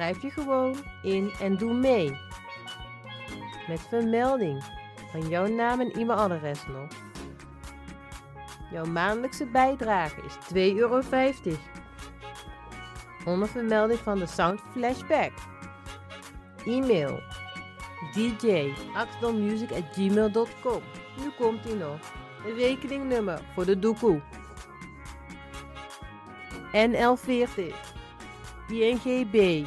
Schrijf je gewoon in en doe mee. Met vermelding van jouw naam en e-mailadres nog. Jouw maandelijkse bijdrage is 2,50 euro. Onder vermelding van de Sound Flashback. E-mail dj.axelmusic.gmail.com Nu komt ie nog. Een rekeningnummer voor de doekoe. NL40 INGB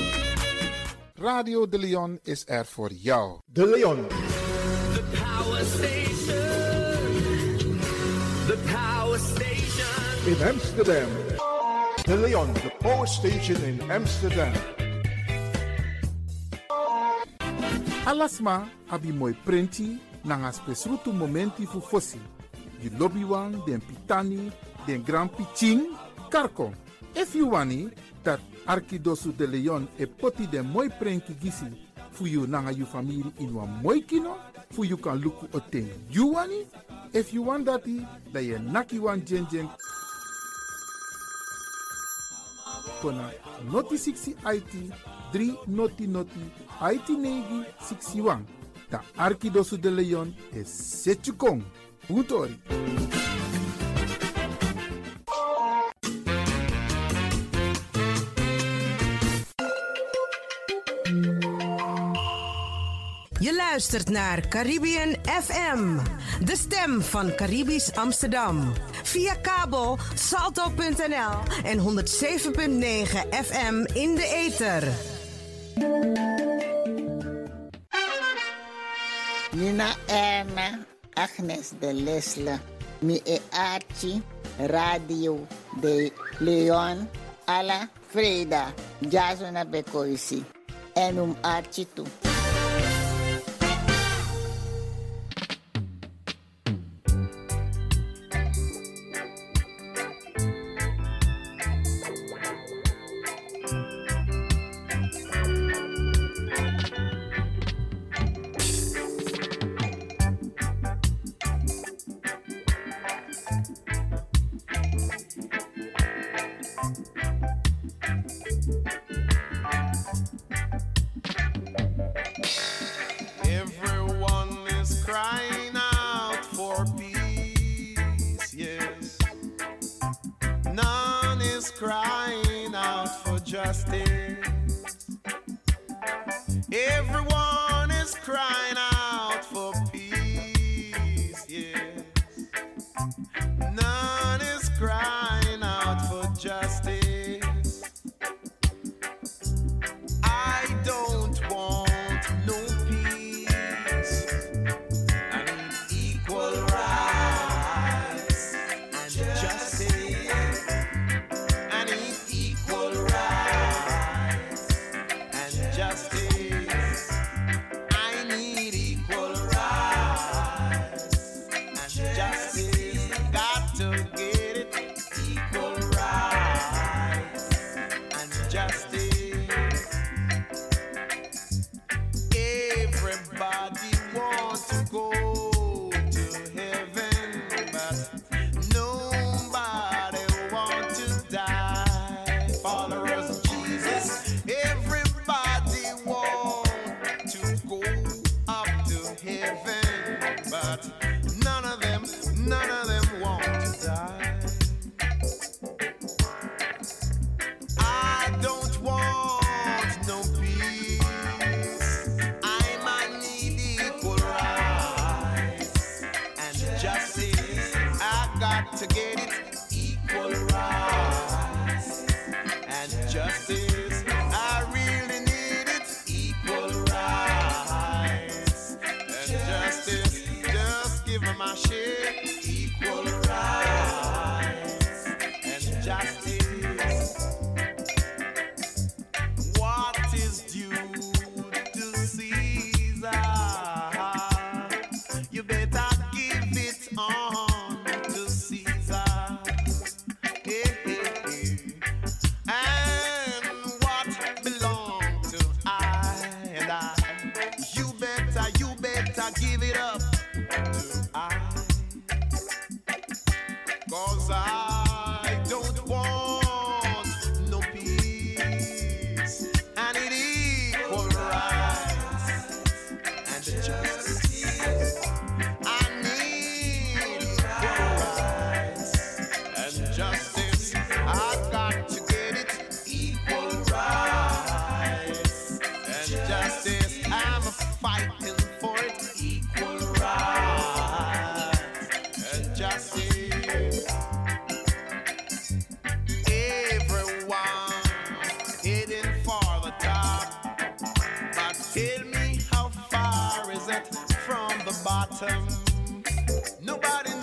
Radio De Leon is er voor jou. De Leon. The power station. The power station. in Amsterdam. De Leon, the power station in Amsterdam. Alasma abi moi prenti nanga spesrutu momenti fu fosi. You lobby wan, den pitani, den grand piching, karko. If you wani, dat Arkidosu de Leon e poti de moi prenki gisi fu yu nanga yu famiri in wan moi kino fu yu kan luku o ten yu wani if yu wan dati da yu naki wan gen gen kona noti 60 IT 3 noti noti IT 9 61 ta Arkidosu de Leon e setu kong Je luistert naar Caribbean FM, de stem van Caribisch Amsterdam. Via kabel salto.nl en 107.9 FM in de ether. Nina Erna, Agnes de Lesle, Mi e Archie, Radio de Leon, Ala Freda, Jasona Bekoisi. En um Archie toe. bottom. Nobody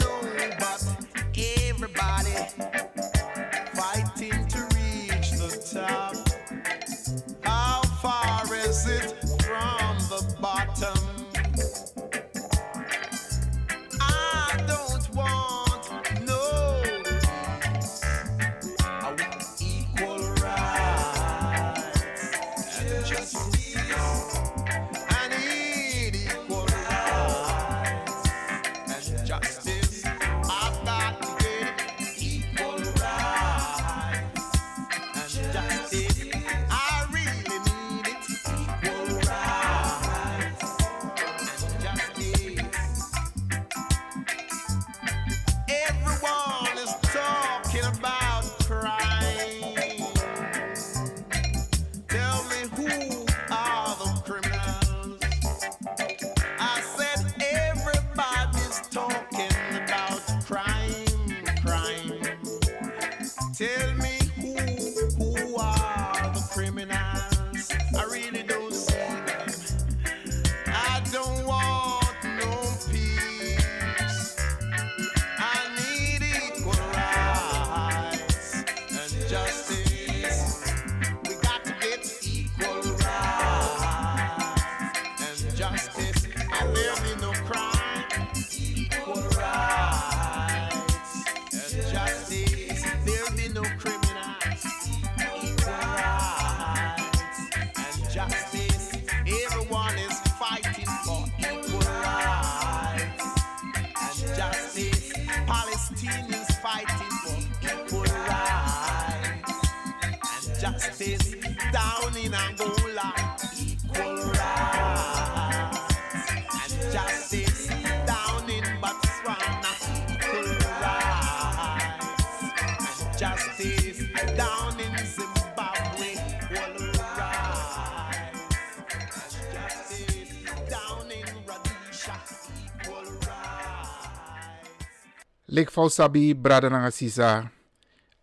Lik fau sabi, brada nanga sisa,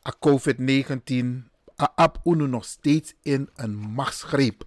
a COVID-19, a ap unu nog steeds in een machtsgreep.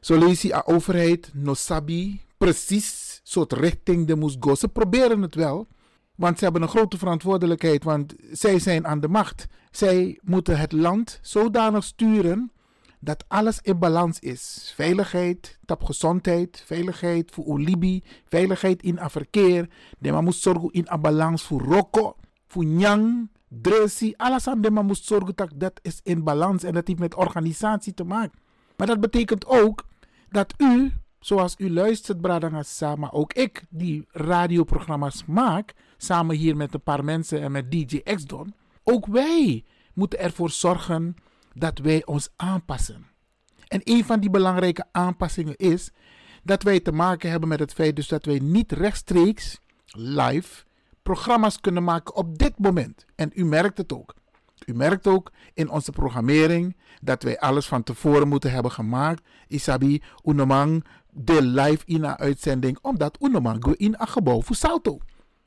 Zo lees a overheid no sabi precies soort richting de moest go. Ze proberen het wel, want ze hebben een grote verantwoordelijkheid, want zij zijn aan de macht. Zij moeten het land zodanig sturen dat alles in balans is. Veiligheid, tap gezondheid, veiligheid voor Olibi, veiligheid in a verkeer. De moet zorgen in balans voor Roko, voor. Alles aan de man moet zorgen dat dat is in balans en dat heeft met organisatie te maken. Maar dat betekent ook dat u, zoals u luistert, Bradangasa, maar ook ik, die radioprogramma's maak, samen hier met een paar mensen en met DJ X-Don, ook wij moeten ervoor zorgen dat wij ons aanpassen. En een van die belangrijke aanpassingen is dat wij te maken hebben met het feit dus dat wij niet rechtstreeks live programma's kunnen maken op dit moment. En u merkt het ook. U merkt ook in onze programmering dat wij alles van tevoren moeten hebben gemaakt. Isabi, unomang de live in een uitzending, omdat unomang we in een gebouw voor Salto.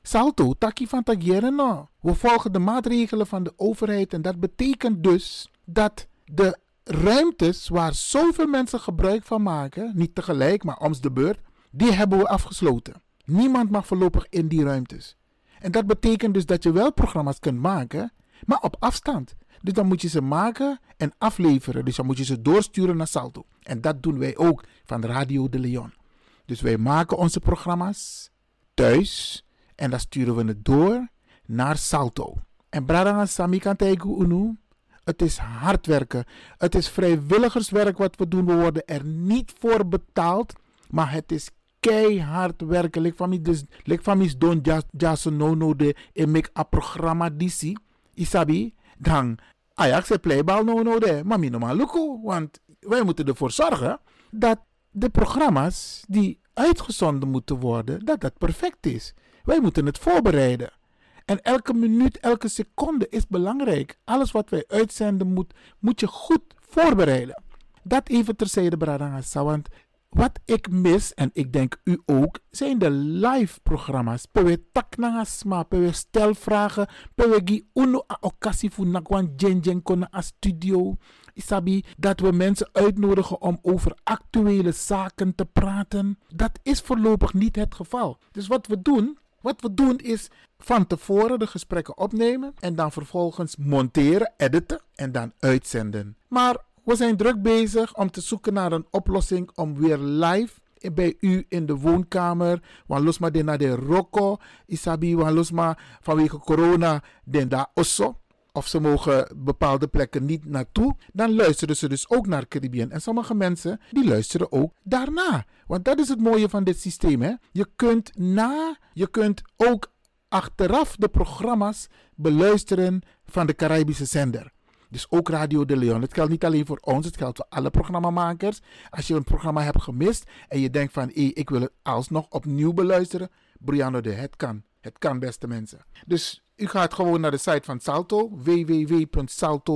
Salto, taki van tagieren no. We volgen de maatregelen van de overheid en dat betekent dus dat de ruimtes waar zoveel mensen gebruik van maken, niet tegelijk, maar om de beurt, die hebben we afgesloten. Niemand mag voorlopig in die ruimtes. En dat betekent dus dat je wel programma's kunt maken, maar op afstand. Dus dan moet je ze maken en afleveren. Dus dan moet je ze doorsturen naar Salto. En dat doen wij ook van Radio de Leon. Dus wij maken onze programma's thuis en dan sturen we het door naar Salto. En Bradanga Sami kan Unu, het is hard werken. Het is vrijwilligerswerk wat we doen. We worden er niet voor betaald, maar het is keihard werken. Lek van dus, lek van don just no no de en make a programma. Isabi, dan Ajax het playbal no no de, maar mi normaal want wij moeten ervoor zorgen dat de programma's die uitgezonden moeten worden, dat dat perfect is. Wij moeten het voorbereiden. En elke minuut, elke seconde is belangrijk. Alles wat wij uitzenden moet, moet je goed voorbereiden. Dat even terzijde, Bradangasa. Want wat ik mis, en ik denk u ook, zijn de live programma's. Pewe taknangasma, pewe stelvragen, pewe gi uno a nakwan jen kona a studio. Isabi, dat we mensen uitnodigen om over actuele zaken te praten. Dat is voorlopig niet het geval. Dus wat we doen, wat we doen is van tevoren de gesprekken opnemen en dan vervolgens monteren, editen en dan uitzenden. Maar we zijn druk bezig om te zoeken naar een oplossing om weer live bij u in de woonkamer. Want los maar naar de Rocco, Isabi, want los maar vanwege corona den daar osso. Of ze mogen bepaalde plekken niet naartoe. Dan luisteren ze dus ook naar Caribbean. En sommige mensen die luisteren ook daarna. Want dat is het mooie van dit systeem. Hè? Je kunt na, je kunt ook achteraf de programma's beluisteren van de Caribische zender. Dus ook Radio de Leon. Het geldt niet alleen voor ons, het geldt voor alle programmamakers. Als je een programma hebt gemist en je denkt van hey, ik wil het alsnog opnieuw beluisteren. Brianna de, het kan. Het kan, beste mensen. Dus u gaat gewoon naar de site van Salto, www.salto.nl.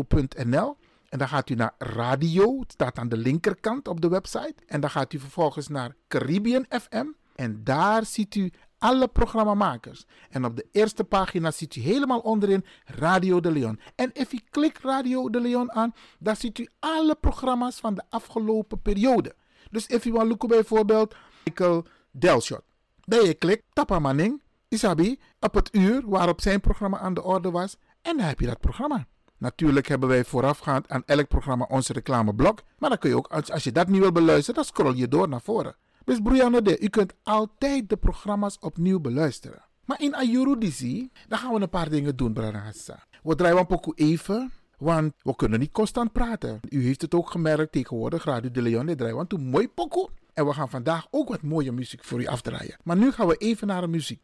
En dan gaat u naar radio, het staat aan de linkerkant op de website. En dan gaat u vervolgens naar Caribbean FM. En daar ziet u alle programmamakers. En op de eerste pagina ziet u helemaal onderin Radio de Leon. En als u klikt Radio de Leon aan, dan ziet u alle programma's van de afgelopen periode. Dus als u wil loeken bijvoorbeeld Michael Delshot. Dan je klikt, Tapa Manning, Isabi, op het uur waarop zijn programma aan de orde was. En dan heb je dat programma. Natuurlijk hebben wij voorafgaand aan elk programma onze reclameblok. Maar dan kun je ook, als je dat niet wil beluisteren, dan scroll je door naar voren. Dus de, u kunt altijd de programma's opnieuw beluisteren. Maar in Ayurudisi, dan gaan we een paar dingen doen, Branagasa. We draaien een pokoe even, want we kunnen niet constant praten. U heeft het ook gemerkt tegenwoordig, Radio de Leon, die draaien want een mooi pokoe. En we gaan vandaag ook wat mooie muziek voor u afdraaien. Maar nu gaan we even naar de muziek.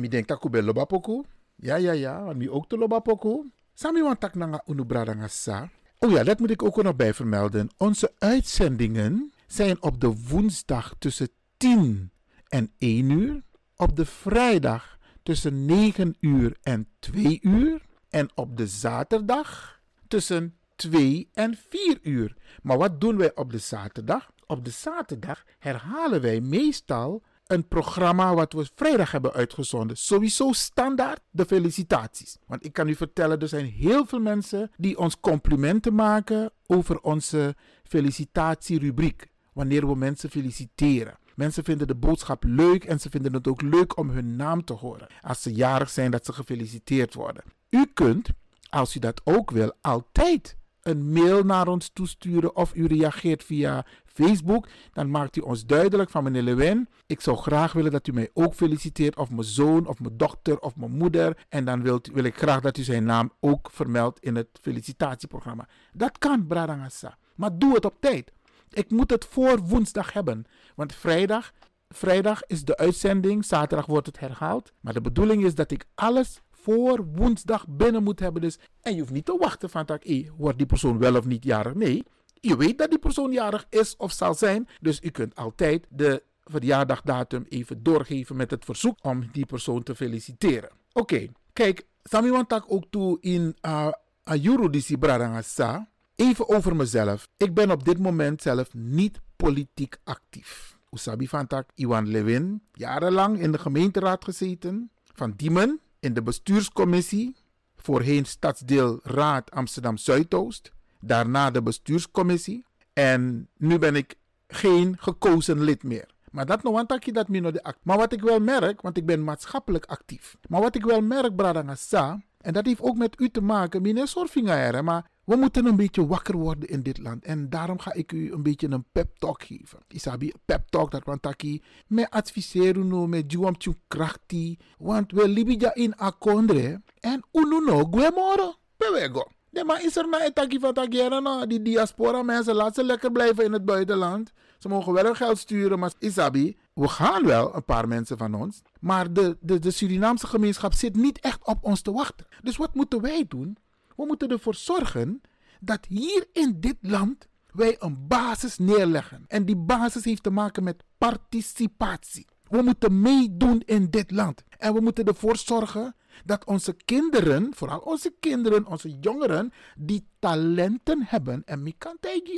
Mi denk dat ik loba poku. Ja, ja, ja. Want mi ook te loba poku. Sami want tak nanga unubrada sa. Oh ja, dat moet ik ook nog bij vermelden. Onze uitzendingen zijn op de woensdag tussen 10 en 1 uur. Op de vrijdag tussen 9 uur en 2 uur. En op de zaterdag tussen 2 en 4 uur. Maar wat doen wij op de zaterdag? Op de zaterdag herhalen wij meestal een programma wat we vrijdag hebben uitgezonden. Sowieso standaard de felicitaties. Want ik kan u vertellen, er zijn heel veel mensen die ons complimenten maken over onze felicitatierubriek. Wanneer we mensen feliciteren. Mensen vinden de boodschap leuk en ze vinden het ook leuk om hun naam te horen. Als ze jarig zijn, dat ze gefeliciteerd worden. U kunt, als u dat ook wil, altijd een mail naar ons toesturen of u reageert via Facebook. Dan maakt u ons duidelijk van meneer Lewin. Ik zou graag willen dat u mij ook feliciteert. Of mijn zoon, of mijn dochter, of mijn moeder. En dan wil ik graag dat u zijn naam ook vermeldt in het felicitatieprogramma. Dat kan, Bradangasa. Maar doe het op tijd. Ik moet het voor woensdag hebben. Want vrijdag, vrijdag is de uitzending. Zaterdag wordt het herhaald. Maar de bedoeling is dat ik alles voor woensdag binnen moet hebben. Dus, en je hoeft niet te wachten van, tak, hey, wordt die persoon wel of niet jarig? Nee, je weet dat die persoon jarig is of zal zijn. Dus u kunt altijd de verjaardagdatum even doorgeven met het verzoek om die persoon te feliciteren. Oké, kijk, Sami want ook toe in uh, Ayuru Disi Bradangasa. Even over mezelf. Ik ben op dit moment zelf niet politiek actief. Usabi van tak Iwan Lewin, jarenlang in de gemeenteraad gezeten. Van Diemen, in de bestuurscommissie. Voorheen stadsdeel Raad Amsterdam Zuidoost. Daarna de bestuurscommissie. En nu ben ik geen gekozen lid meer. Maar dat want je dat minder de. Maar wat ik wel merk, want ik ben maatschappelijk actief. Maar wat ik wel merk, Bradangasa, en dat heeft ook met u te maken, meneer Sorfinga, maar we moeten een beetje wakker worden in dit land. En daarom ga ik u een beetje een pep talk geven. Isabi, pep talk dat want taki me adviseren no me juam krachti. Want we libija in akondre. En unu no guemoro. Bewego. Nee, maar is er nou een takkie van nou? Die diaspora mensen, laat ze lekker blijven in het buitenland. Ze mogen wel hun geld sturen, maar Isabi, we gaan wel, een paar mensen van ons. Maar de, de, de Surinaamse gemeenschap zit niet echt op ons te wachten. Dus wat moeten wij doen? We moeten ervoor zorgen dat hier in dit land wij een basis neerleggen. En die basis heeft te maken met participatie. We moeten meedoen in dit land. En we moeten ervoor zorgen dat onze kinderen, vooral onze kinderen, onze jongeren, die talenten hebben. En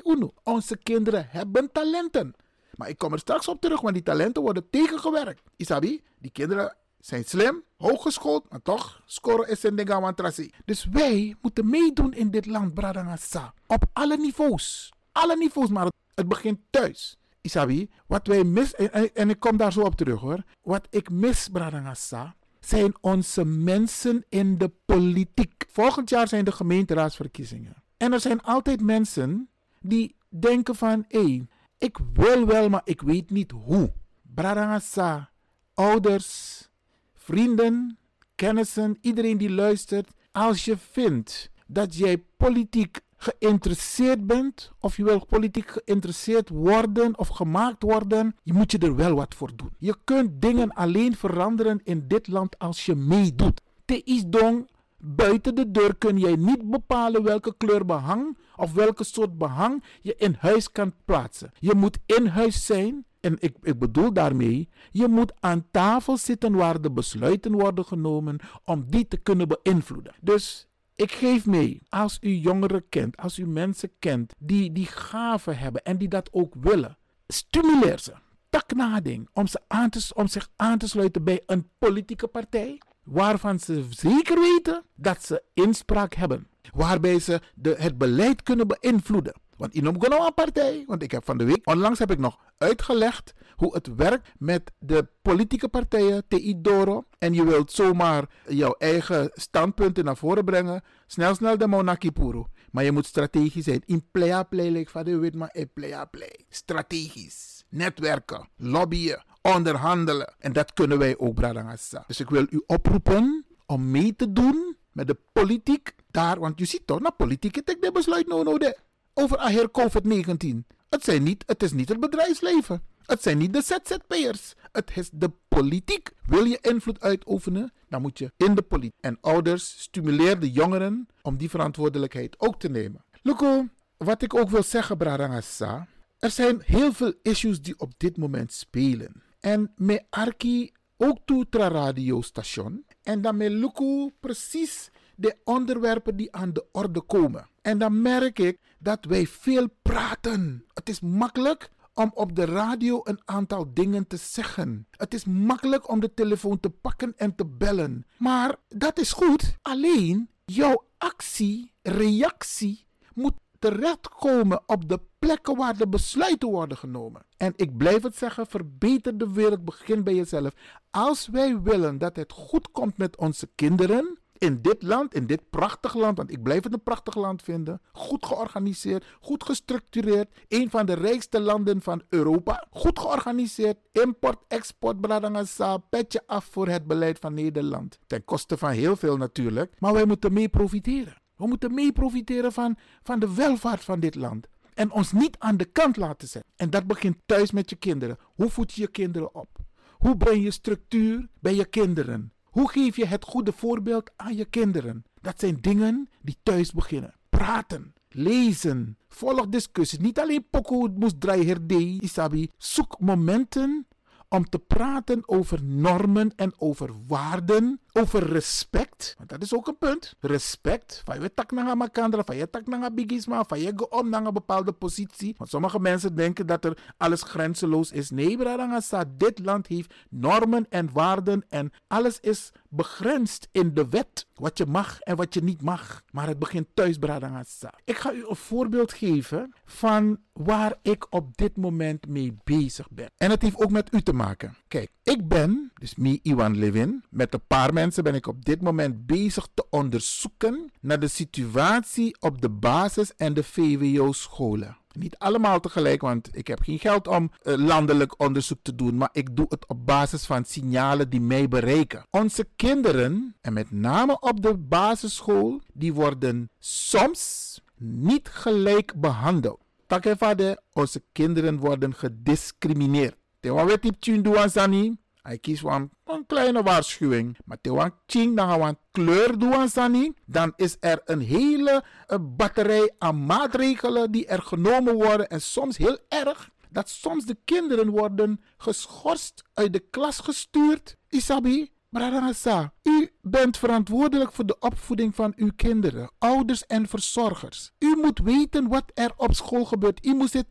Uno, onze kinderen hebben talenten. Maar ik kom er straks op terug, want die talenten worden tegengewerkt. Isabi, die kinderen zijn slim, hooggeschoold, maar toch scoren is een ding Dus wij moeten meedoen in dit land, Bradangasa. Op alle niveaus. Alle niveaus, maar het begint thuis. Isabi, wat wij mis, en, en, ik kom daar zo op terug hoor. Wat ik mis, Bradangasa, zijn onze mensen in de politiek. Volgend jaar zijn de gemeenteraadsverkiezingen. En er zijn altijd mensen die denken van, hé, ik wil wel, maar ik weet niet hoe. Bradangasa, ouders, vrienden, kennissen, iedereen die luistert. Als je vindt dat jij politiek geïnteresseerd bent, of je wil politiek geïnteresseerd worden of gemaakt worden, je moet je er wel wat voor doen. Je kunt dingen alleen veranderen in dit land als je meedoet. Te is dong, buiten de deur kun jij niet bepalen welke kleur behang of welke soort behang je in huis kan plaatsen. Je moet in huis zijn en ik, ik bedoel daarmee, je moet aan tafel zitten waar de besluiten worden genomen om die te kunnen beïnvloeden. Dus ik geef mee, als u jongeren kent, als u mensen kent die die gaven hebben en die dat ook willen, stimuleer ze. Tak nading om, ze aan te, om zich aan te sluiten bij een politieke partij waarvan ze zeker weten dat ze inspraak hebben. Waarbij ze de, het beleid kunnen beïnvloeden. Want in een partij, want ik heb van de week, onlangs heb ik nog uitgelegd hoe het werkt met de politieke partijen, TI Doro. En je wilt zomaar jouw eigen standpunten naar voren brengen. Snel, snel de Monaki Puro. Maar je moet strategisch zijn. In playa play, van de weet maar, in playa play. Strategisch. Netwerken, lobbyen, onderhandelen. En dat kunnen wij ook, Bradangasa. Dus ik wil u oproepen om mee te doen met de politiek daar. Want je ziet toch, na politiek, ik de besluit no, no, de over aher COVID-19. Het, zijn niet, het is niet het bedrijfsleven. Het zijn niet de ZZP'ers. Het is de politiek. Wil je invloed uitoefenen, dan moet je in de politiek. En ouders, stimuleer de jongeren om die verantwoordelijkheid ook te nemen. Luko, wat ik ook wil zeggen, Brarangasa. Er zijn heel veel issues die op dit moment spelen. En met Arki ook toe tra radiostation. En dan met Luko precies de onderwerpen die aan de orde komen. En dan merk ik dat wij veel praten. Het is makkelijk om op de radio een aantal dingen te zeggen. Het is makkelijk om de telefoon te pakken en te bellen. Maar dat is goed. Alleen jouw actie, reactie moet terechtkomen op de plekken waar de besluiten worden genomen. En ik blijf het zeggen, verbeter de wereld, begin bij jezelf. Als wij willen dat het goed komt met onze kinderen, in dit land, in dit prachtig land, want ik blijf het een prachtig land vinden, goed georganiseerd, goed gestructureerd, een van de rijkste landen van Europa, goed georganiseerd, import, export, bradangasa, petje af voor het beleid van Nederland. Ten koste van heel veel natuurlijk, maar wij moeten mee profiteren. We moeten mee profiteren van, van de welvaart van dit land. En ons niet aan de kant laten zetten. En dat begint thuis met je kinderen. Hoe voed je je kinderen op? Hoe breng je structuur bij je kinderen? Hoe geef je het goede voorbeeld aan je kinderen? Dat zijn dingen die thuis beginnen. Praten, lezen, volg discussies. Niet alleen poko moest herdei, isabi. Zoek momenten om te praten over normen en over waarden, over respect. Want dat is ook een punt. Respect. Van je tak naar makandra, van je tak naar bigisma, van je om naar een bepaalde positie. Want sommige mensen denken dat er alles grenzeloos is. Nee, bradangasa, dit land heeft normen en waarden en alles is begrensd in de wet. Wat je mag en wat je niet mag. Maar het begint thuis, bradangasa. Ik ga u een voorbeeld geven van waar ik op dit moment mee bezig ben. En het heeft ook met u te maken. Kijk, ik ben, dus me, Iwan Levin, met een paar mensen ben ik op dit moment bezig te onderzoeken naar de situatie op de basis- en de VWO-scholen. Niet allemaal tegelijk, want ik heb geen geld om uh, landelijk onderzoek te doen, maar ik doe het op basis van signalen die mij bereiken. Onze kinderen, en met name op de basisschool, die worden soms niet gelijk behandeld. Takevade, onze kinderen worden gediscrimineerd. Tewa weet tien doen. Hij kiest een, een kleine waarschuwing. Maar tewa ching dan gaan kleur doen sani. Dan is er een hele batterij aan maatregelen die er genomen worden. En soms heel erg. Dat soms de kinderen worden geschorst, uit de klas gestuurd. Isabi, Bradangasa, u bent verantwoordelijk voor de opvoeding van uw kinderen, ouders en verzorgers. U moet weten wat er op school gebeurt. U moet het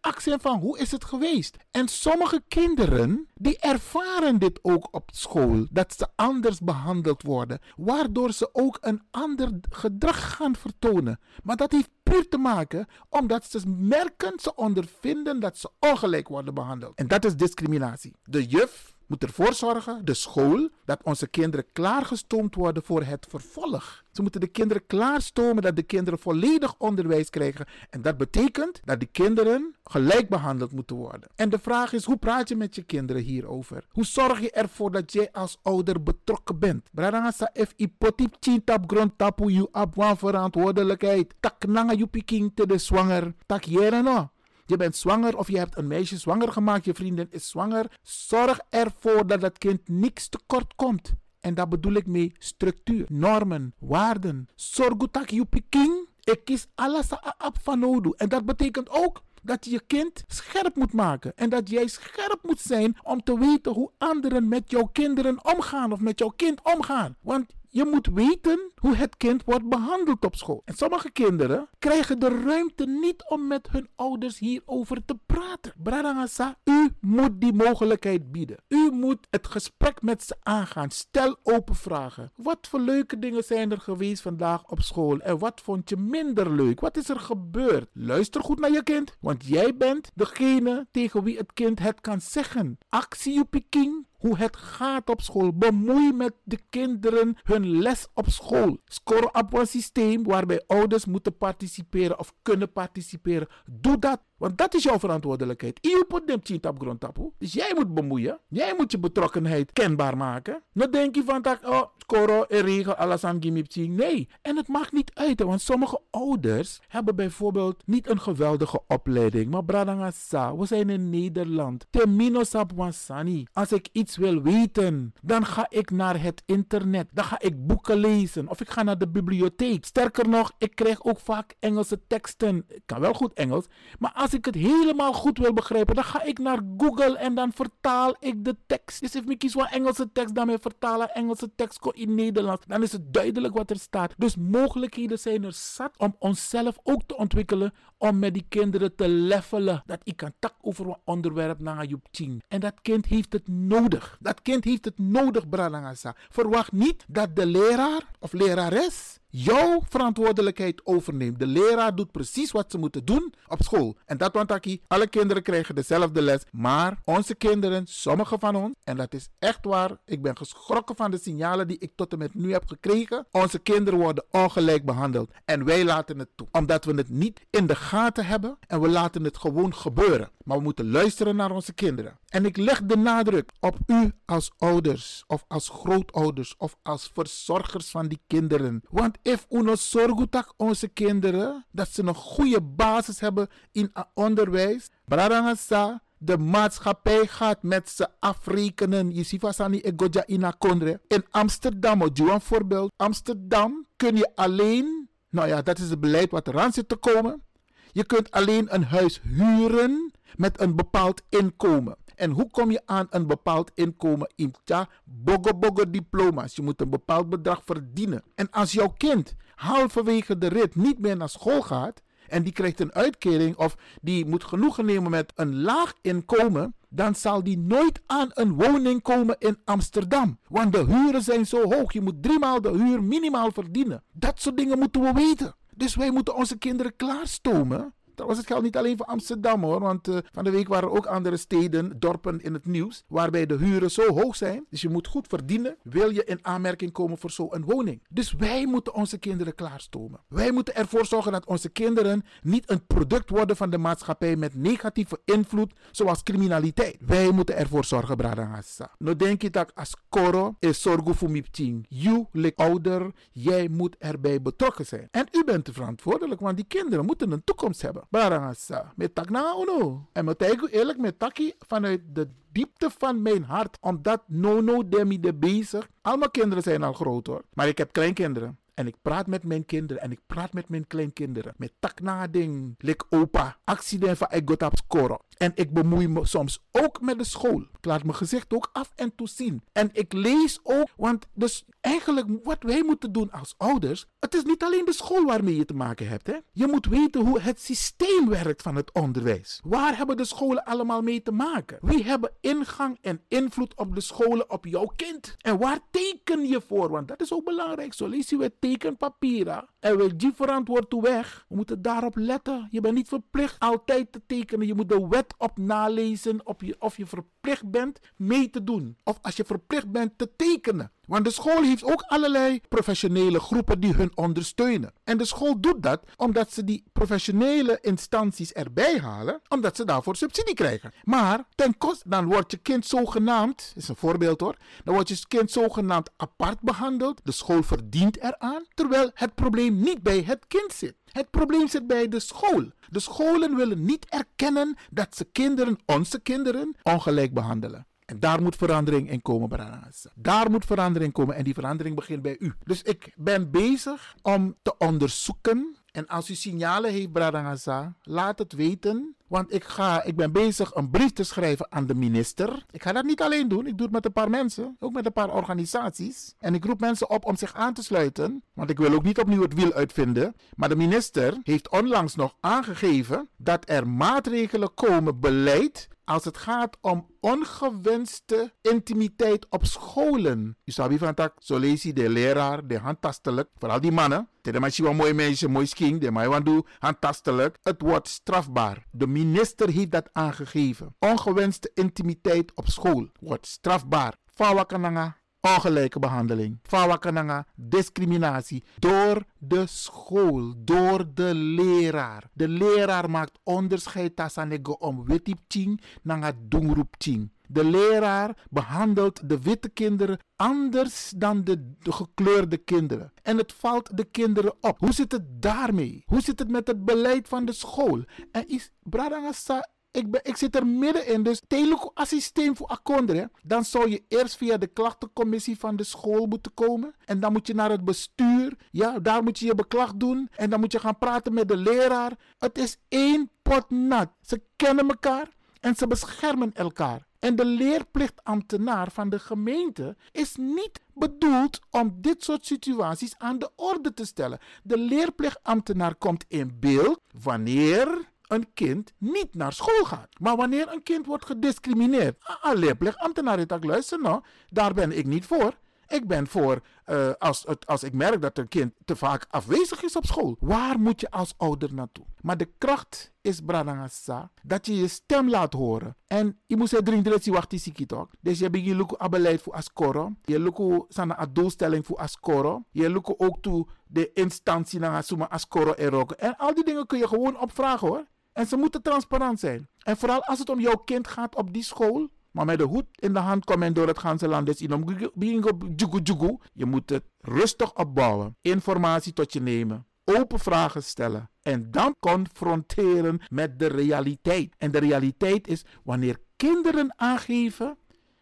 accent van hoe is het geweest. En sommige kinderen die ervaren dit ook op school, dat ze anders behandeld worden, waardoor ze ook een ander gedrag gaan vertonen. Maar dat heeft puur te maken omdat ze merken, ze ondervinden dat ze ongelijk worden behandeld. En dat is discriminatie. De juf moet ervoor zorgen, de school, dat onze kinderen klaargestoomd worden voor het vervolg. Ze moeten de kinderen klaarstomen dat de kinderen volledig onderwijs krijgen. En dat betekent dat de kinderen gelijk behandeld moeten worden. En de vraag is, hoe praat je met je kinderen hierover? Hoe zorg je ervoor dat jij als ouder betrokken bent? Bradangasa if ipotip tap grond tapu you ab verantwoordelijkheid. Tak nanga you piking te de zwanger. Tak jere no. Je bent zwanger of je hebt een meisje zwanger gemaakt, je vriendin is zwanger. Zorg ervoor dat dat kind niks tekort komt. En daar bedoel ik mee structuur, normen, waarden. Zorg dat je piking. Ik kies alles op van. En dat betekent ook dat je je kind scherp moet maken. En dat jij scherp moet zijn om te weten hoe anderen met jouw kinderen omgaan of met jouw kind omgaan. Want je moet weten hoe het kind wordt behandeld op school. En sommige kinderen krijgen de ruimte niet om met hun ouders hierover te praten. Bradangasa, u moet die mogelijkheid bieden. U moet het gesprek met ze aangaan. Stel open vragen. Wat voor leuke dingen zijn er geweest vandaag op school? En wat vond je minder leuk? Wat is er gebeurd? Luister goed naar je kind, want jij bent degene tegen wie het kind het kan zeggen. Actie op Peking hoe het gaat op school. Bemoei met de kinderen hun les op school. Score op een systeem waarbij ouders moeten participeren of kunnen participeren. Doe dat. Want dat is jouw verantwoordelijkheid. Je moet dem cheat op grondtapu. Dus jij moet bemoeien. Jij moet je betrokkenheid kenbaar maken. Dan denk je van dat, oh, skoro, en regel, alles aan Nee. En het maakt niet uit. Want sommige ouders hebben bijvoorbeeld niet een geweldige opleiding. Maar bradangasa, we zijn in Nederland. Sapwansani. Als ik iets wil weten, dan ga ik naar het internet. Dan ga ik boeken lezen. Of ik ga naar de bibliotheek. Sterker nog, ik krijg ook vaak Engelse teksten. Ik kan wel goed Engels. Maar als ik het helemaal goed wil begrijpen, dan ga ik naar Google en dan vertaal ik de tekst. Dus if ik kies voor Engelse tekst, dan weer vertalen Engelse tekst in Nederlands. Dan is het duidelijk wat er staat. Dus mogelijkheden zijn er zat om onszelf ook te ontwikkelen om met die kinderen te levelen. Dat ik kan tak over een onderwerp naar je tien. En dat kind heeft het nodig. Dat kind heeft het nodig, Branagasa. Verwacht niet dat de leraar of lerares jouw verantwoordelijkheid overneemt. De leraar doet precies wat ze moeten doen op school. En dat want Taki, alle kinderen krijgen dezelfde les. Maar onze kinderen, sommige van ons, en dat is echt waar, ik ben geschrokken van de signalen die ik tot en met nu heb gekregen. Onze kinderen worden ongelijk behandeld. En wij laten het toe. Omdat we het niet in de gaten hebben en we laten het gewoon gebeuren. Maar we moeten luisteren naar onze kinderen. En ik leg de nadruk op u als ouders of als grootouders of als verzorgers van die kinderen. Want if uno zorgutak onze kinderen dat ze een goede basis hebben in onderwijs, Bradangasa, de maatschappij gaat met ze afrekenen. Je ziet egoja in Kondre. In Amsterdam, oh, een voorbeeld. Amsterdam kun je alleen, nou ja, dat is het beleid wat eraan zit te komen. Je kunt alleen een huis huren met een bepaald inkomen. En hoe kom je aan een bepaald inkomen? Ja, bogo bogo diploma's. Je moet een bepaald bedrag verdienen. En als jouw kind halverwege de rit niet meer naar school gaat en die krijgt een uitkering of die moet genoegen nemen met een laag inkomen, dan zal die nooit aan een woning komen in Amsterdam. Want de huren zijn zo hoog. Je moet driemaal de huur minimaal verdienen. Dat soort dingen moeten we weten. Dus wij moeten onze kinderen klaarstomen Trouwens, het geldt niet alleen voor Amsterdam hoor. Want uh, van de week waren ook andere steden, dorpen in het nieuws. Waarbij de huren zo hoog zijn. Dus je moet goed verdienen. Wil je in aanmerking komen voor zo'n woning. Dus wij moeten onze kinderen klaarstomen. Wij moeten ervoor zorgen dat onze kinderen niet een product worden van de maatschappij met negatieve invloed. Zoals criminaliteit. Wij moeten ervoor zorgen, Bradangassa. Nou denk je dat als koro is zorgen voor mipting. You, lik ouder, jij moet erbij betrokken zijn. En u bent verantwoordelijk, want die kinderen moeten een toekomst hebben. Barangasa. Met tak na uno. En met ik eerlijk met taki vanuit de diepte van mijn hart. Omdat nono demi de bezig. Al mijn kinderen zijn al groot hoor. Maar ik heb kleinkinderen. En ik praat met mijn kinderen en ik praat met mijn kleinkinderen. Met tak na ding. Lik opa. Accident van ik scoren. En ik bemoei me soms ook met de school. Ik laat mijn gezicht ook af en toe zien. En ik lees ook, want dus eigenlijk wat wij moeten doen als ouders, het is niet alleen de school waarmee je te maken hebt. Hè? Je moet weten hoe het systeem werkt van het onderwijs. Waar hebben de scholen allemaal mee te maken? Wie hebben ingang en invloed op de scholen, op jouw kind? En waar teken je voor? Want dat is ook belangrijk. Zo lees je weer tekenpapieren. En wil die verantwoord toe weg. We moeten daarop letten. Je bent niet verplicht altijd te tekenen. Je moet de wet op nalezen of je, of je verplicht bent mee te doen. Of als je verplicht bent te tekenen. Want de school heeft ook allerlei professionele groepen die hun ondersteunen. En de school doet dat omdat ze die professionele instanties erbij halen, omdat ze daarvoor subsidie krijgen. Maar ten koste, dan wordt je kind zogenaamd, is een voorbeeld hoor, dan wordt je kind zogenaamd apart behandeld. De school verdient eraan, terwijl het probleem niet bij het kind zit. Het probleem zit bij de school. De scholen willen niet erkennen dat ze kinderen, onze kinderen, ongelijk behandelen. En daar moet verandering in komen, Branagasa. Daar moet verandering komen en die verandering begint bij u. Dus ik ben bezig om te onderzoeken. En als u signalen heeft, Branagasa, laat het weten. Want ik, ga, ik ben bezig een brief te schrijven aan de minister. Ik ga dat niet alleen doen. Ik doe het met een paar mensen. Ook met een paar organisaties. En ik roep mensen op om zich aan te sluiten. Want ik wil ook niet opnieuw het wiel uitvinden. Maar de minister heeft onlangs nog aangegeven dat er maatregelen komen, beleid als het gaat om ongewenste intimiteit op scholen. U zou van dat, zo lees je de leraar, de handtastelijk, vooral die mannen. De maar een mooi meisje, mooi sking, de maar doen handtastelijk. Het wordt strafbaar. De minister heeft dat aangegeven. Ongewenste intimiteit op school wordt strafbaar. Fawakananga, ongelijke behandeling. Fawakananga, discriminatie. Door de school, door de leraar. De leraar maakt onderscheid tussen om witip ting nanga dungroep. De leraar behandelt de witte kinderen anders dan de, de, gekleurde kinderen. En het valt de kinderen op. Hoe zit het daarmee? Hoe zit het met het beleid van de school? En is Bradangasa ik, ik zit er middenin. Dus teleco-systeem voor akonderen. Dan zou je eerst via de klachtencommissie van de school moeten komen. En dan moet je naar het bestuur. Ja, daar moet je je beklag doen. En dan moet je gaan praten met de leraar. Het is één pot nat. Ze kennen elkaar en ze beschermen elkaar. En de leerplichtambtenaar van de gemeente is niet bedoeld om dit soort situaties aan de orde te stellen. De leerplichtambtenaar komt in beeld wanneer een kind niet naar school gaat. Maar wanneer een kind wordt gediscrimineerd, luisteren, nou, daar ben ik niet voor. Ik ben voor uh, als, als ik merk dat een kind te vaak afwezig is op school. Waar moet je als ouder naartoe? Maar de kracht is bradangasa dat je je stem laat horen. En je moet zeggen dringend die wacht die toch. Dus je luku a beleid voor ascoro. Je luku sana doelstelling voor ascoro. Je luku ook toe de instantie naar suma ascoro erok. En al die dingen kun je gewoon opvragen hoor. En ze moeten transparant zijn. En vooral als het om jouw kind gaat op die school. Maar met de hoed in de hand komen door het ganse land. Dus je moet het rustig opbouwen. Informatie tot je nemen. Open vragen stellen. En dan confronteren met de realiteit. En de realiteit is wanneer kinderen aangeven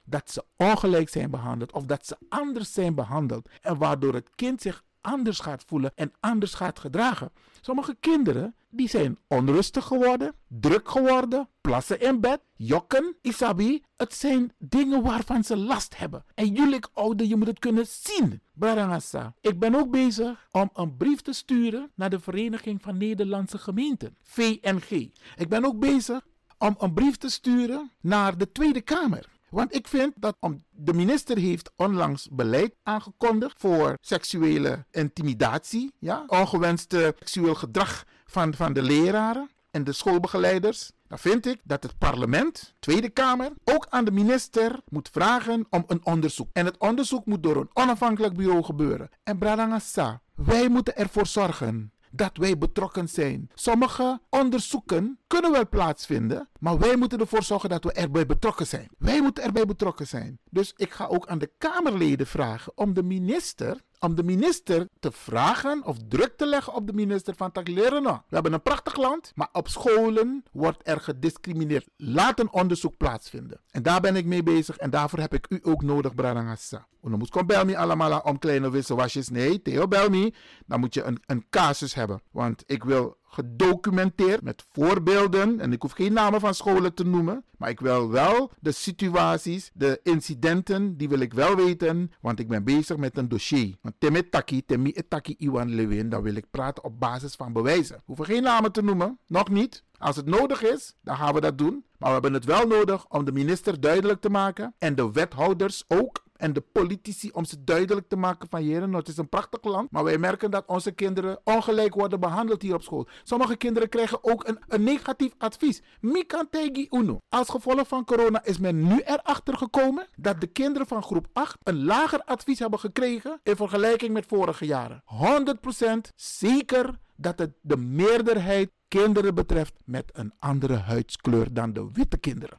dat ze ongelijk zijn behandeld. Of dat ze anders zijn behandeld. En waardoor het kind zich anders gaat voelen en anders gaat gedragen. Sommige kinderen die zijn onrustig geworden, druk geworden, plassen in bed, jokken, isabi. Het zijn dingen waarvan ze last hebben. En jullie ouder, je moet het kunnen zien. Barangasa. Ik ben ook bezig om een brief te sturen naar de Vereniging van Nederlandse Gemeenten, VNG. Ik ben ook bezig om een brief te sturen naar de Tweede Kamer. Want ik vind dat de minister heeft onlangs beleid aangekondigd voor seksuele intimidatie, ja, ongewenste seksueel gedrag van, van de leraren en de schoolbegeleiders. Dan vind ik dat het parlement, Tweede Kamer, ook aan de minister moet vragen om een onderzoek. En het onderzoek moet door een onafhankelijk bureau gebeuren. En Bradangasa, wij moeten ervoor zorgen dat wij betrokken zijn. Sommige onderzoeken kunnen wel plaatsvinden, maar wij moeten ervoor zorgen dat we erbij betrokken zijn. Wij moeten erbij betrokken zijn. Dus ik ga ook aan de Kamerleden vragen om de minister om de minister te vragen of druk te leggen op de minister van Taklerena. We hebben een prachtig land, maar op scholen wordt er gediscrimineerd. Laat een onderzoek plaatsvinden. En daar ben ik mee bezig en daarvoor heb ik u ook nodig, Bradangassa. Dan moet je bel me allemaal om kleine wisselwasjes. Nee, Theo bel me. Dan moet je een, een casus hebben. Want ik wil gedocumenteerd met voorbeelden. En ik hoef geen namen van scholen te noemen. Maar ik wil wel de situaties, de incidenten, die wil ik wel weten. Want ik ben bezig met een dossier. Want temi taki, temi Iwan Lewin, dan wil ik praten op basis van bewijzen. Hoef geen namen te noemen. Nog niet. Als het nodig is, dan gaan we dat doen. Maar we hebben het wel nodig om de minister duidelijk te maken. En de wethouders ook en de politici om ze duidelijk te maken van heren, het is een prachtig land, maar wij merken dat onze kinderen ongelijk worden behandeld hier op school. Sommige kinderen krijgen ook een, een negatief advies. Mikantegi uno. Als gevolg van corona is men nu erachter gekomen dat de kinderen van groep 8 een lager advies hebben gekregen in vergelijking met vorige jaren. 100% zeker dat het de meerderheid kinderen betreft met een andere huidskleur dan de witte kinderen.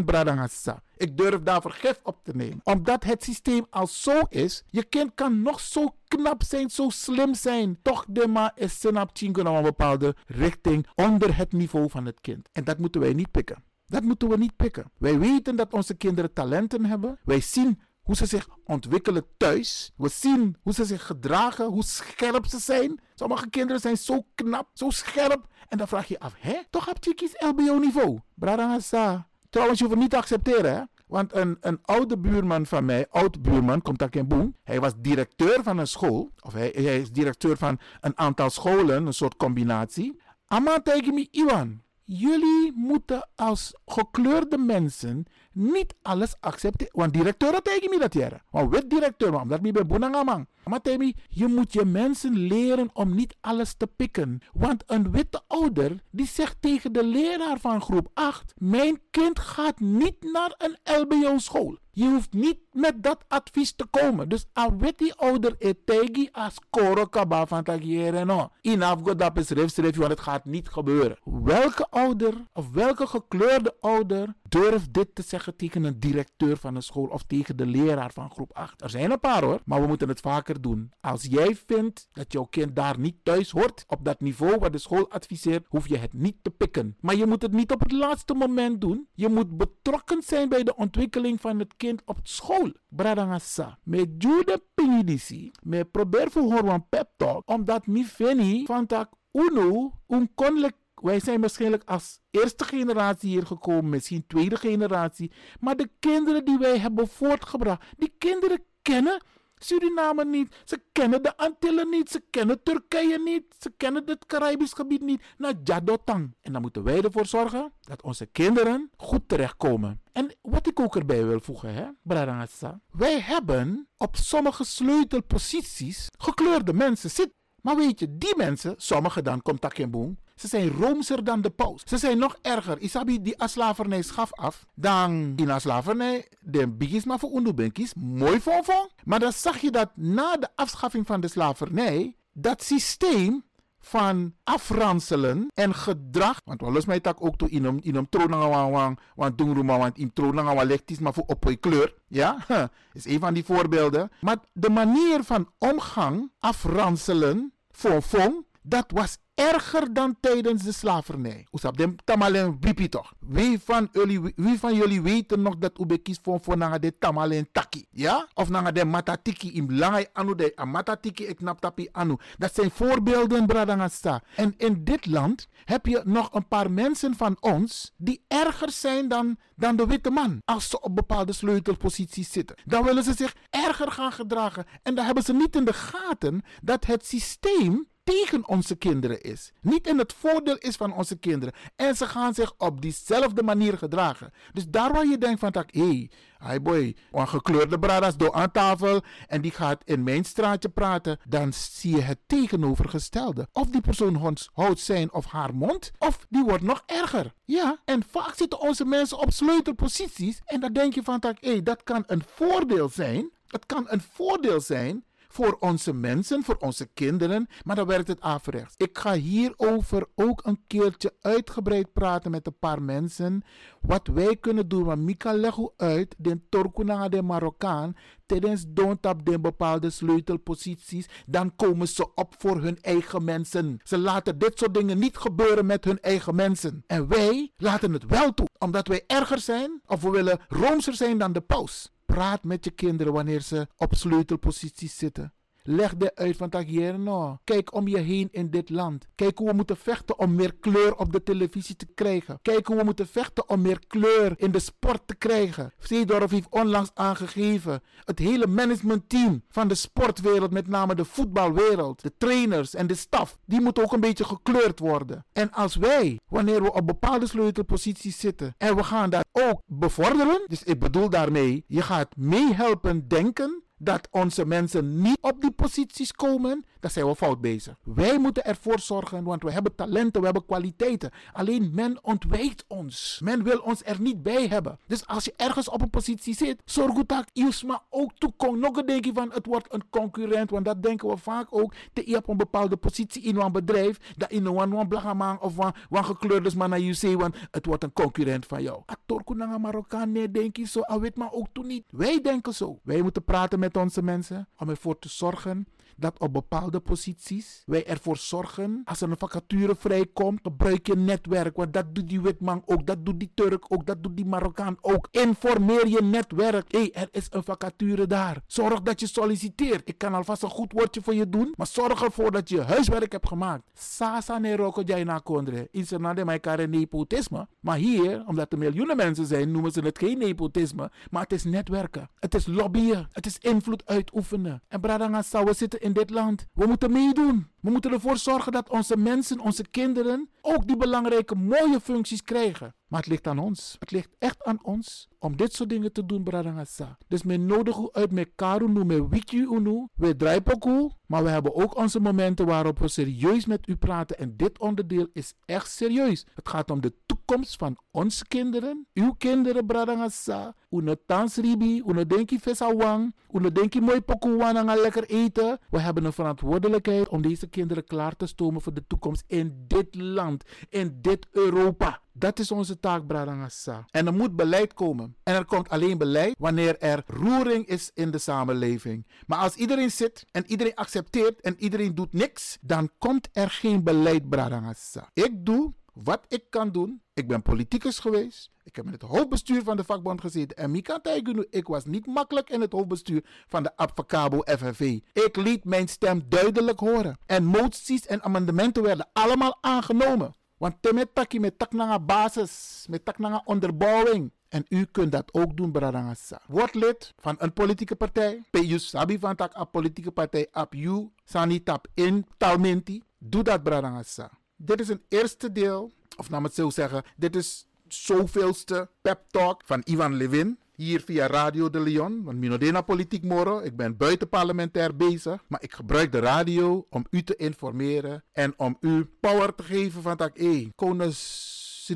100% Bradangasa. Ik durf daar vergif op te nemen. Omdat het systeem al zo is, je kind kan nog zo knap zijn, zo slim zijn. Toch de ma is senap naar een bepaalde richting onder het niveau van het kind. En dat moeten wij niet pikken. Dat moeten we niet pikken. Wij weten dat onze kinderen talenten hebben. Wij zien hoe ze zich ontwikkelen thuis. We zien hoe ze zich gedragen, hoe scherp ze zijn. Sommige kinderen zijn zo knap, zo scherp. En dan vraag je af, hè? Toch heb je kies LBO-niveau? Bradangasa. Trouwens, je hoeft het niet te accepteren, hè? Want een, een oude buurman van mij, oud buurman, komt in Boem. Hij was directeur van een school. Of hij, hij is directeur van een aantal scholen, een soort combinatie. Amma tegen me, Iwan. Jullie moeten als gekleurde mensen niet alles accepteren. Want directeur tegen me dat jaren. Want wit directeur, omdat ik ben boenangamang. Maar Temi, je moet je mensen leren om niet alles te pikken. Want een witte ouder die zegt tegen de leraar van groep 8: Mijn kind gaat niet naar een LBO-school. Je hoeft niet met dat advies te komen. Dus a witte ouder etegi as koro kaba van tagiere no. Inaf dat is schrijf, want het gaat niet gebeuren. Welke ouder of welke gekleurde ouder durft dit te zeggen? Tegen een directeur van een school of tegen de leraar van groep 8. Er zijn een paar hoor, maar we moeten het vaker doen. Als jij vindt dat jouw kind daar niet thuis hoort, op dat niveau wat de school adviseert, hoef je het niet te pikken. Maar je moet het niet op het laatste moment doen. Je moet betrokken zijn bij de ontwikkeling van het kind op school. Bradangasa. Met jude pingidisi. Me probeer voor horen pep talk. Omdat mi feni van tak uno un konlek wij zijn waarschijnlijk als eerste generatie hier gekomen, misschien tweede generatie. Maar de kinderen die wij hebben voortgebracht, die kinderen kennen Suriname niet. Ze kennen de Antillen niet. Ze kennen Turkije niet. Ze kennen het Caribisch gebied niet. Naar Jadotang. En dan moeten wij ervoor zorgen dat onze kinderen goed terechtkomen. En wat ik ook erbij wil voegen, hè, Bradangasa. Wij hebben op sommige sleutelposities gekleurde mensen zitten. Maar weet je, die mensen, sommigen dan, komt dat geen boom. Ze zijn roomser dan de paus. Ze zijn nog erger. Isabi die slavernij schaf af. Dan in slavernij, de bigis maar voor undubenkis, mooi voor Maar dan zag je dat na de afschaffing van de slavernij, dat systeem van afranselen en gedrag. Want we los mij tak ook toe in hem in hem tronanga want doen want in wa lektis maar voor op kleur. Ja, is een van die voorbeelden. Maar de manier van omgang afranselen voor fong dat was erger dan tijdens de slavernij. Dem tamalen toch. Wie van jullie, wie van jullie weten nog dat ube voor voor de tamalen taki? Ja? Of nanga de matatiki in belangrijk anu de matatiki ik nap tapi anu. Dat zijn voorbeelden bradangasta. En in dit land heb je nog een paar mensen van ons die erger zijn dan, dan de witte man. Als ze op bepaalde sleutelposities zitten. Dan willen ze zich erger gaan gedragen. En dan hebben ze niet in de gaten dat het systeem tegen onze kinderen is. Niet in het voordeel is van onze kinderen. En ze gaan zich op diezelfde manier gedragen. Dus daar waar je denkt van, hé, hey, hi boy, een gekleurde bradas door aan tafel en die gaat in mijn straatje praten, dan zie je het tegenovergestelde. Of die persoon houdt zijn of haar mond, of die wordt nog erger. Ja, en vaak zitten onze mensen op sleutelposities en dan denk je van, hé, hey, dat kan een voordeel zijn. Het kan een voordeel zijn voor onze mensen, voor onze kinderen, maar dan werkt het averechts. Ik ga hierover ook een keertje uitgebreid praten met een paar mensen. Wat wij kunnen doen, want Mika legt uit, de Torkuna de Marokkaan, tijdens doontap de bepaalde sleutelposities, dan komen ze op voor hun eigen mensen. Ze laten dit soort dingen niet gebeuren met hun eigen mensen. En wij laten het wel toe, omdat wij erger zijn of we willen roomser zijn dan de paus. Praat met je kinderen wanneer ze op sleutelposities zitten. Leg de uit van Tagierno. Kijk om je heen in dit land. Kijk hoe we moeten vechten om meer kleur op de televisie te krijgen. Kijk hoe we moeten vechten om meer kleur in de sport te krijgen. Zeedorf heeft onlangs aangegeven. Het hele managementteam van de sportwereld, met name de voetbalwereld, de trainers en de staf, die moeten ook een beetje gekleurd worden. En als wij, wanneer we op bepaalde sleutelposities zitten en we gaan dat ook bevorderen, dus ik bedoel daarmee, je gaat meehelpen denken dat onze mensen niet op die posities komen, dan zijn we fout bezig. Wij moeten ervoor zorgen, want we hebben talenten, we hebben kwaliteiten. Alleen men ontwijkt ons. Men wil ons er niet bij hebben. Dus als je ergens op een positie zit, zorg goed dat Ilsma ook toekomt. Nog een denk je van het wordt een concurrent, want dat denken we vaak ook. Je hebt een bepaalde positie in een bedrijf, dat in een one blagaman of een gekleurde man naar je want het wordt een concurrent van jou. Atorku nanga Marokkaan, nee, denk je zo, al weet maar ook toen niet. Wij denken zo. Wij moeten praten met onze mensen om ervoor te zorgen dat op bepaalde posities wij ervoor zorgen, als er een vacature vrijkomt, gebruik je netwerk. Want dat doet die witman ook, dat doet die Turk ook, dat doet die Marokkaan ook. Informeer je netwerk. Hé, hey, er is een vacature daar. Zorg dat je solliciteert. Ik kan alvast een goed woordje voor je doen, maar zorg ervoor dat je huiswerk hebt gemaakt. Sasa ne roko na kondre. In Senade mij kare nepotisme. Maar hier, omdat er miljoenen mensen zijn, noemen ze het geen nepotisme. Maar het is netwerken. Het is lobbyen. Het is invloed uitoefenen. En Bradanga we zitten in dit land. We moeten meedoen. We moeten ervoor zorgen dat onze mensen, onze kinderen, ook die belangrijke, mooie functies krijgen. Maar het ligt aan ons. Het ligt echt aan ons om dit soort dingen te doen, Bradangasa. Dus men nodig u uit met karunu, met wiki unu. We drijpen maar we hebben ook onze momenten waarop we serieus met u praten. En dit onderdeel is echt serieus. Het gaat om de toekomst van onze kinderen, uw kinderen, Bradangasa, Uno tansribi, uno denki fesawang, uno denki mooi en lekker eten. We hebben een verantwoordelijkheid om deze kinderen klaar te stomen voor de toekomst in dit land, in dit Europa. Dat is onze taak, Bradangasa. En er moet beleid komen. En er komt alleen beleid wanneer er roering is in de samenleving. Maar als iedereen zit en iedereen accepteert en iedereen doet niks, dan komt er geen beleid, Bradangasa. Ik doe wat ik kan doen. Ik ben politicus geweest. Ik heb in het hoofdbestuur van de vakbond gezeten. En Mika Taigunu, ik was niet makkelijk in het hoofdbestuur van de Abfacabo FNV. Ik liet mijn stem duidelijk horen. En moties en amendementen werden allemaal aangenomen. Want temet met tak na basis, met tak na onderbouwing. En u kunt dat ook doen, Bradangasa. Word lid van een politieke partij. PU Sabi van tak a politieke partij. Ap you, sani tap in, talmenti. Doe dat, Bradangasa. Dit is een eerste deel, of laat me het zo zeggen, dit is zoveelste pep talk van Ivan Levin. Hier via Radio de Leon, want Minodena Politiek Moro. Ik ben buitenparlementair bezig, maar ik gebruik de radio om u te informeren en om u power te geven van tak e. Konus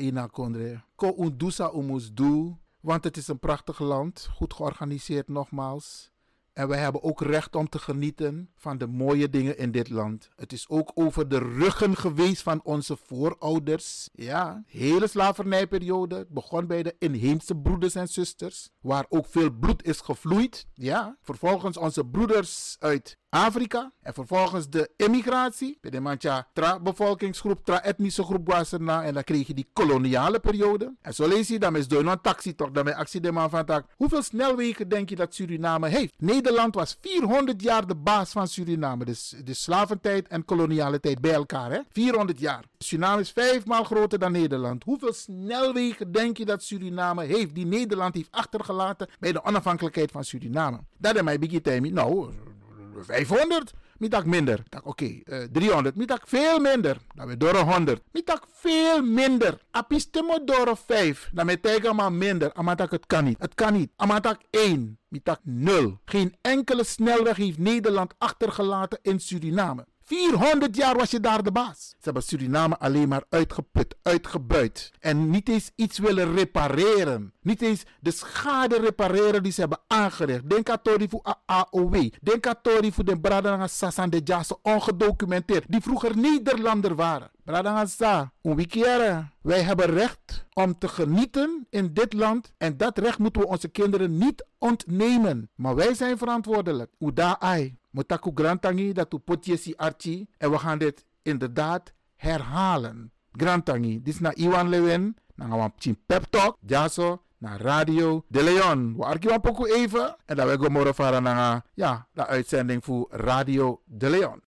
ina kondre. Ko undusa umus want het is een prachtig land, goed georganiseerd nogmaals. En wij hebben ook recht om te genieten van de mooie dingen in dit land. Het is ook over de ruggen geweest van onze voorouders. Ja, hele slavernijperiode. Het begon bij de inheemse broeders en zusters, waar ook veel bloed is gevloeid. Ja, vervolgens onze broeders uit Afrika. En vervolgens de emigratie. Bij de mancha tra-bevolkingsgroep, tra-etnische groep was er na. En dan kreeg je die koloniale periode. En zo lees je, dan is door een taxi toch, dan actie de man van tak. Hoeveel snelwegen denk je dat Suriname heeft? Nederland was 400 jaar de baas van Suriname. Dus de slaventijd en koloniale tijd bij elkaar. Hè? 400 jaar. Suriname is vijfmaal groter dan Nederland. Hoeveel snelwegen denk je dat Suriname heeft? Die Nederland heeft achtergelaten bij de onafhankelijkheid van Suriname. Dat is mijn biggie. Nou, 500. Mitak minder. Oké, okay, uh, 300. Mitak veel minder. Dan weer door 100. Mitak veel minder. Apistemo door 5. Dan met maar minder. Amatak het kan niet. Het kan niet. Amatak 1. Mitak 0. Geen enkele snelweg heeft Nederland achtergelaten in Suriname. 400 jaar was je daar de baas. Ze hebben Suriname alleen maar uitgeput, uitgebuit. En niet eens iets willen repareren. Niet eens de schade repareren die ze hebben aangericht. Denk aan Tori voor AOW. Denk aan Tori voor de Bradanga Sassan de Jassen, ongedocumenteerd. Die vroeger Nederlander waren. Bradanga Sa, een Wij hebben recht om te genieten in dit land. En dat recht moeten we onze kinderen niet ontnemen. Maar wij zijn verantwoordelijk. Uda ai. Motaku Grantangi, dat u potjesi archi. En we gaan dit inderdaad herhalen. Grantangi, dit is naar Iwan Lewin. Dan gaan we pep talk. Jaso naar Radio De Leon. We arkiwan poku even. En dan we morgen varen naar ja, de uitzending voor Radio De Leon.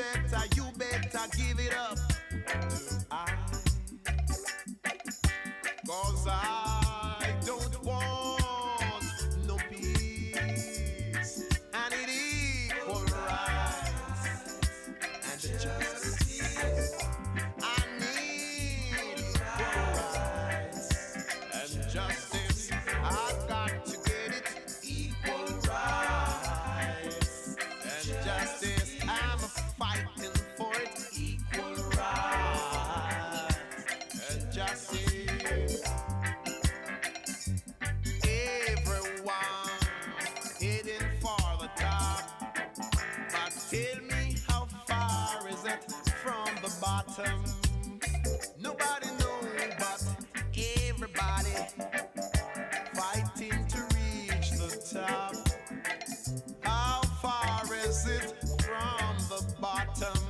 better, you better give it up. I, cause I bottom. Nobody knows, but everybody fighting to reach the top. How far is it from the bottom?